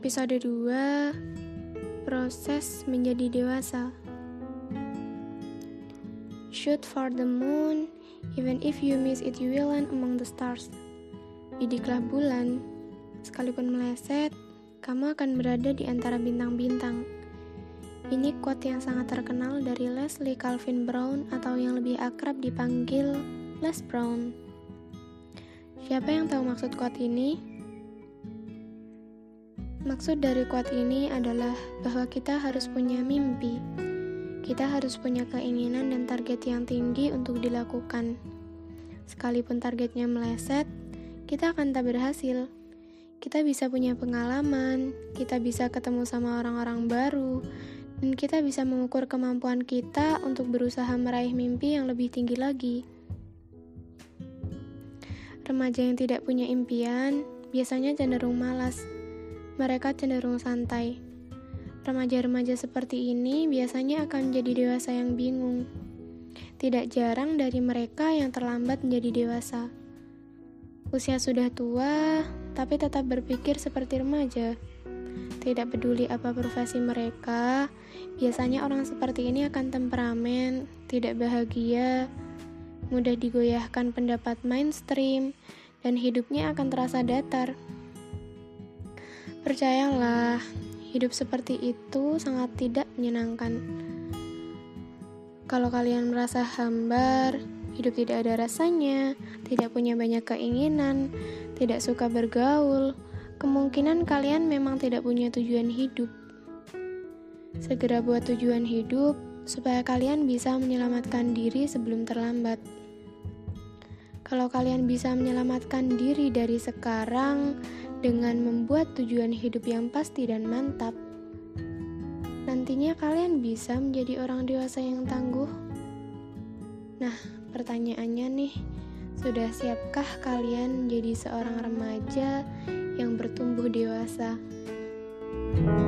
Episode 2 Proses menjadi dewasa. Shoot for the moon Even if you miss it you will land among the stars. Bidiklah bulan Sekalipun meleset Kamu akan berada di antara bintang-bintang. Ini quote yang sangat terkenal dari Leslie Calvin Brown Atau yang lebih akrab dipanggil Les Brown. Siapa yang tahu maksud quote ini? Maksud dari kuat ini adalah bahwa kita harus punya mimpi. Kita harus punya keinginan dan target yang tinggi untuk dilakukan. Sekalipun targetnya meleset, kita akan tak berhasil. Kita bisa punya pengalaman, kita bisa ketemu sama orang-orang baru, dan kita bisa mengukur kemampuan kita untuk berusaha meraih mimpi yang lebih tinggi lagi. Remaja yang tidak punya impian biasanya cenderung malas mereka cenderung santai. Remaja-remaja seperti ini biasanya akan menjadi dewasa yang bingung. Tidak jarang dari mereka yang terlambat menjadi dewasa. Usia sudah tua, tapi tetap berpikir seperti remaja. Tidak peduli apa profesi mereka, biasanya orang seperti ini akan temperamen, tidak bahagia, mudah digoyahkan pendapat mainstream, dan hidupnya akan terasa datar. Percayalah, hidup seperti itu sangat tidak menyenangkan. Kalau kalian merasa hambar, hidup tidak ada rasanya, tidak punya banyak keinginan, tidak suka bergaul, kemungkinan kalian memang tidak punya tujuan hidup. Segera buat tujuan hidup supaya kalian bisa menyelamatkan diri sebelum terlambat. Kalau kalian bisa menyelamatkan diri dari sekarang, dengan membuat tujuan hidup yang pasti dan mantap, nantinya kalian bisa menjadi orang dewasa yang tangguh. Nah, pertanyaannya nih, sudah siapkah kalian menjadi seorang remaja yang bertumbuh dewasa? thank you